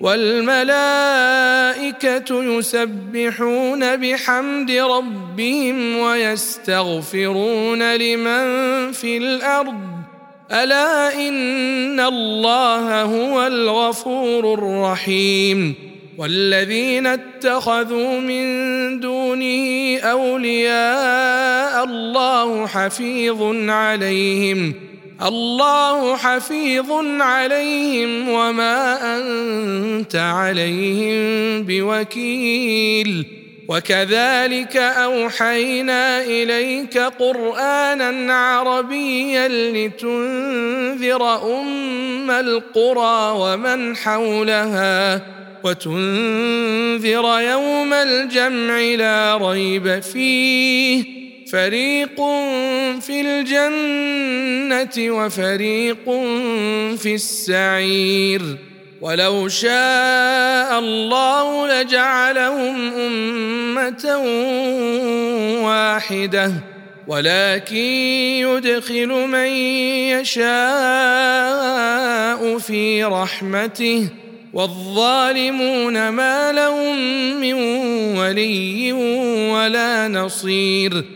والملائكة يسبحون بحمد ربهم ويستغفرون لمن في الأرض. ألا إن الله هو الغفور الرحيم. والذين اتخذوا من دونه أولياء الله حفيظ عليهم. الله حفيظ عليهم وما أنت عليهم بوكيل. وكذلك أوحينا إليك قرآنا عربيا لتنذر أم القرى ومن حولها وتنذر يوم الجمع لا ريب فيه. فريق في الجنه وفريق في السعير ولو شاء الله لجعلهم امه واحدة ولكن يدخل من يشاء في رحمته والظالمون ما لهم من ولي ولا نصير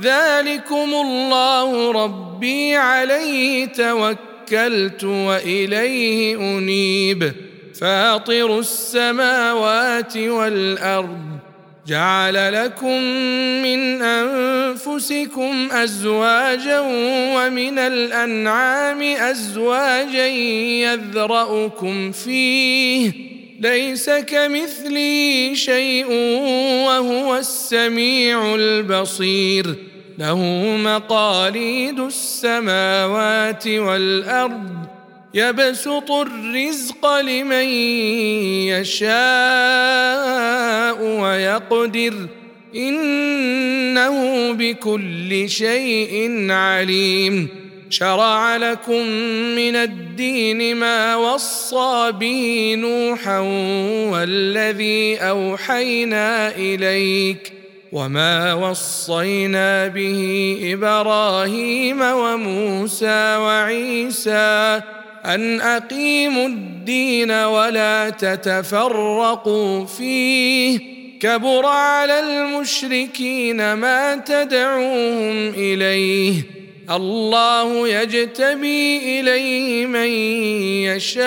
ذلكم الله ربي عليه توكلت وإليه أنيب. فاطر السماوات والأرض جعل لكم من أنفسكم أزواجا ومن الأنعام أزواجا يذرأكم فيه. ليس كمثله شيء وهو السميع البصير. له مقاليد السماوات والأرض يبسط الرزق لمن يشاء ويقدر إنه بكل شيء عليم. شرع لكم من الدين ما وصى به نوحا والذي أوحينا إليك. وما وصينا به إبراهيم وموسى وعيسى ان اقيموا الدين ولا تتفرقوا فيه كبر على المشركين ما تدعوهم اليه الله يجتبي اليه من يشاء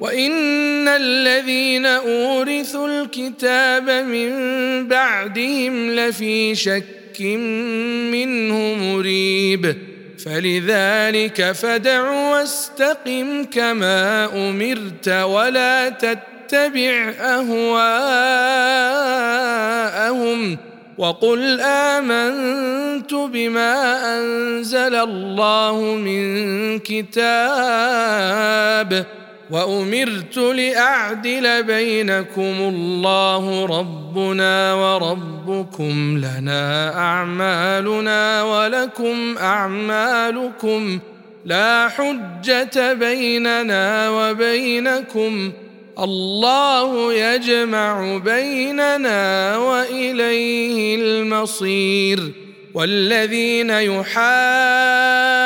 وان الذين اورثوا الكتاب من بعدهم لفي شك منه مريب فلذلك فدع واستقم كما امرت ولا تتبع اهواءهم وقل امنت بما انزل الله من كتاب وأمرت لأعدل بينكم الله ربنا وربكم لنا أعمالنا ولكم أعمالكم لا حجة بيننا وبينكم الله يجمع بيننا وإليه المصير والذين يحاجون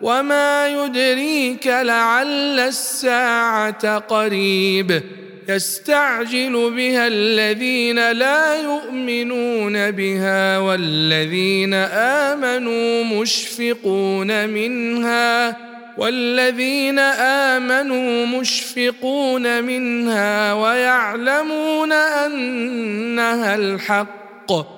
وما يدريك لعل الساعة قريب يستعجل بها الذين لا يؤمنون بها والذين امنوا مشفقون منها والذين امنوا مشفقون منها ويعلمون انها الحق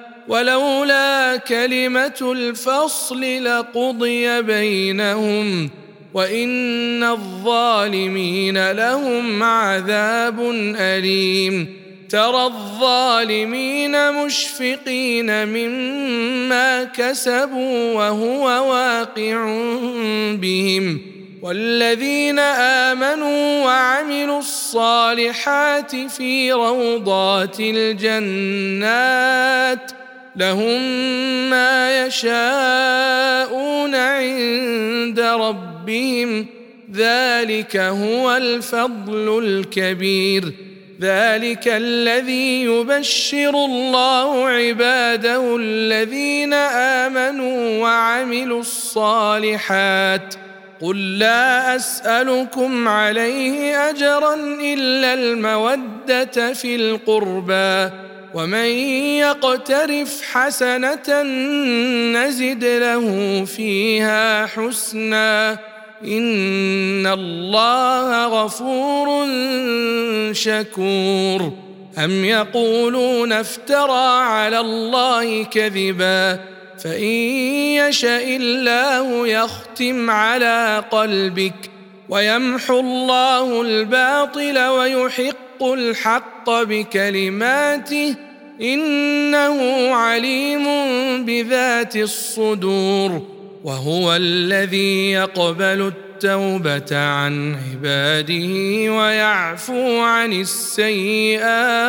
ولولا كلمة الفصل لقضي بينهم وإن الظالمين لهم عذاب أليم ترى الظالمين مشفقين مما كسبوا وهو واقع بهم والذين آمنوا وعملوا الصالحات في روضات الجنات لهم ما يشاءون عند ربهم. ذلك هو الفضل الكبير. ذلك الذي يبشر الله عباده الذين آمنوا وعملوا الصالحات. قل لا أسألكم عليه أجرا إلا المودة في القربى. ومن يقترف حسنة نزد له فيها حسنا. إن الله غفور شكور. أم يقولون افترى على الله كذبا. فإن يشأ الله يختم على قلبك. ويمحو الله الباطل ويحق الحق بكلماته. إنه عليم بذات الصدور وهو الذي يقبل التوبة عن عباده ويعفو عن السيئات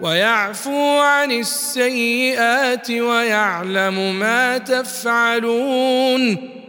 ويعفو عن السيئات ويعلم ما تفعلون.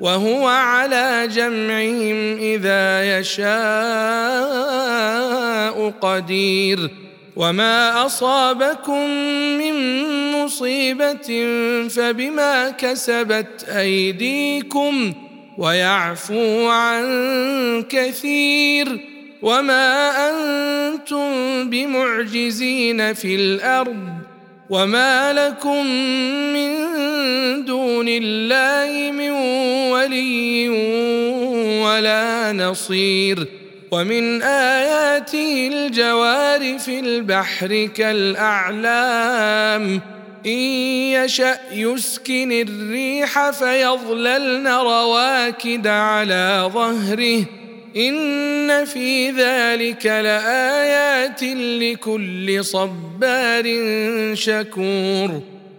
وهو على جمعهم إذا يشاء قدير وما أصابكم من مصيبة فبما كسبت أيديكم ويعفو عن كثير وما أنتم بمعجزين في الأرض وما لكم من دون الله من ولي ولا نصير ومن آياته الجوار في البحر كالأعلام. إن يشأ يسكن الريح فيظللن رواكد على ظهره. إن في ذلك لآيات لكل صبار شكور.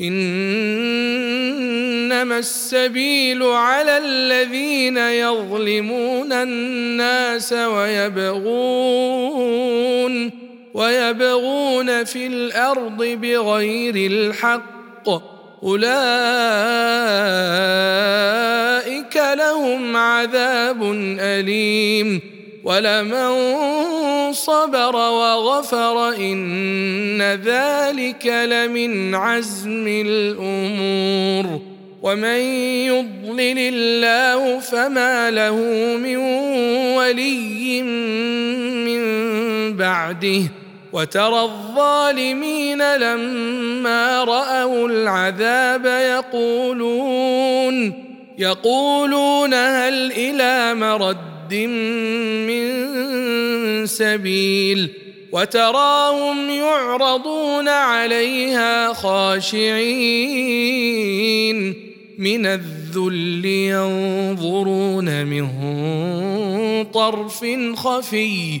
إنما السبيل على الذين يظلمون الناس ويبغون ويبغون في الأرض بغير الحق. أولئك لهم عذاب أليم. ولمن صبر وغفر إن ذلك لمن عزم الأمور ومن يضلل الله فما له من ولي من بعده وترى الظالمين لما رأوا العذاب يقولون يقولون هل إلى مرد من سبيل وتراهم يعرضون عليها خاشعين من الذل ينظرون من طرف خفي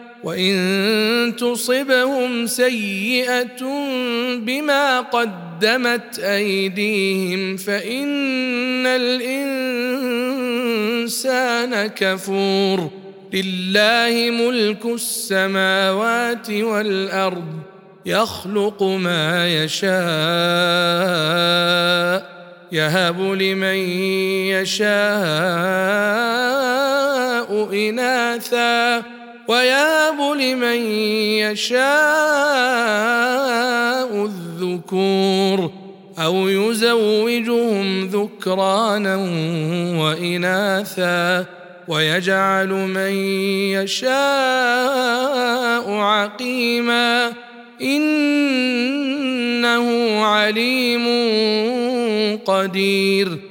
وإن تصبهم سيئة بما قدمت أيديهم فإن الإنسان كفور لله ملك السماوات والأرض يخلق ما يشاء يهب لمن يشاء إناثا ويهب لمن يشاء الذكور أو يزوجهم ذكرانا وإناثا ويجعل من يشاء عقيما إنه عليم قدير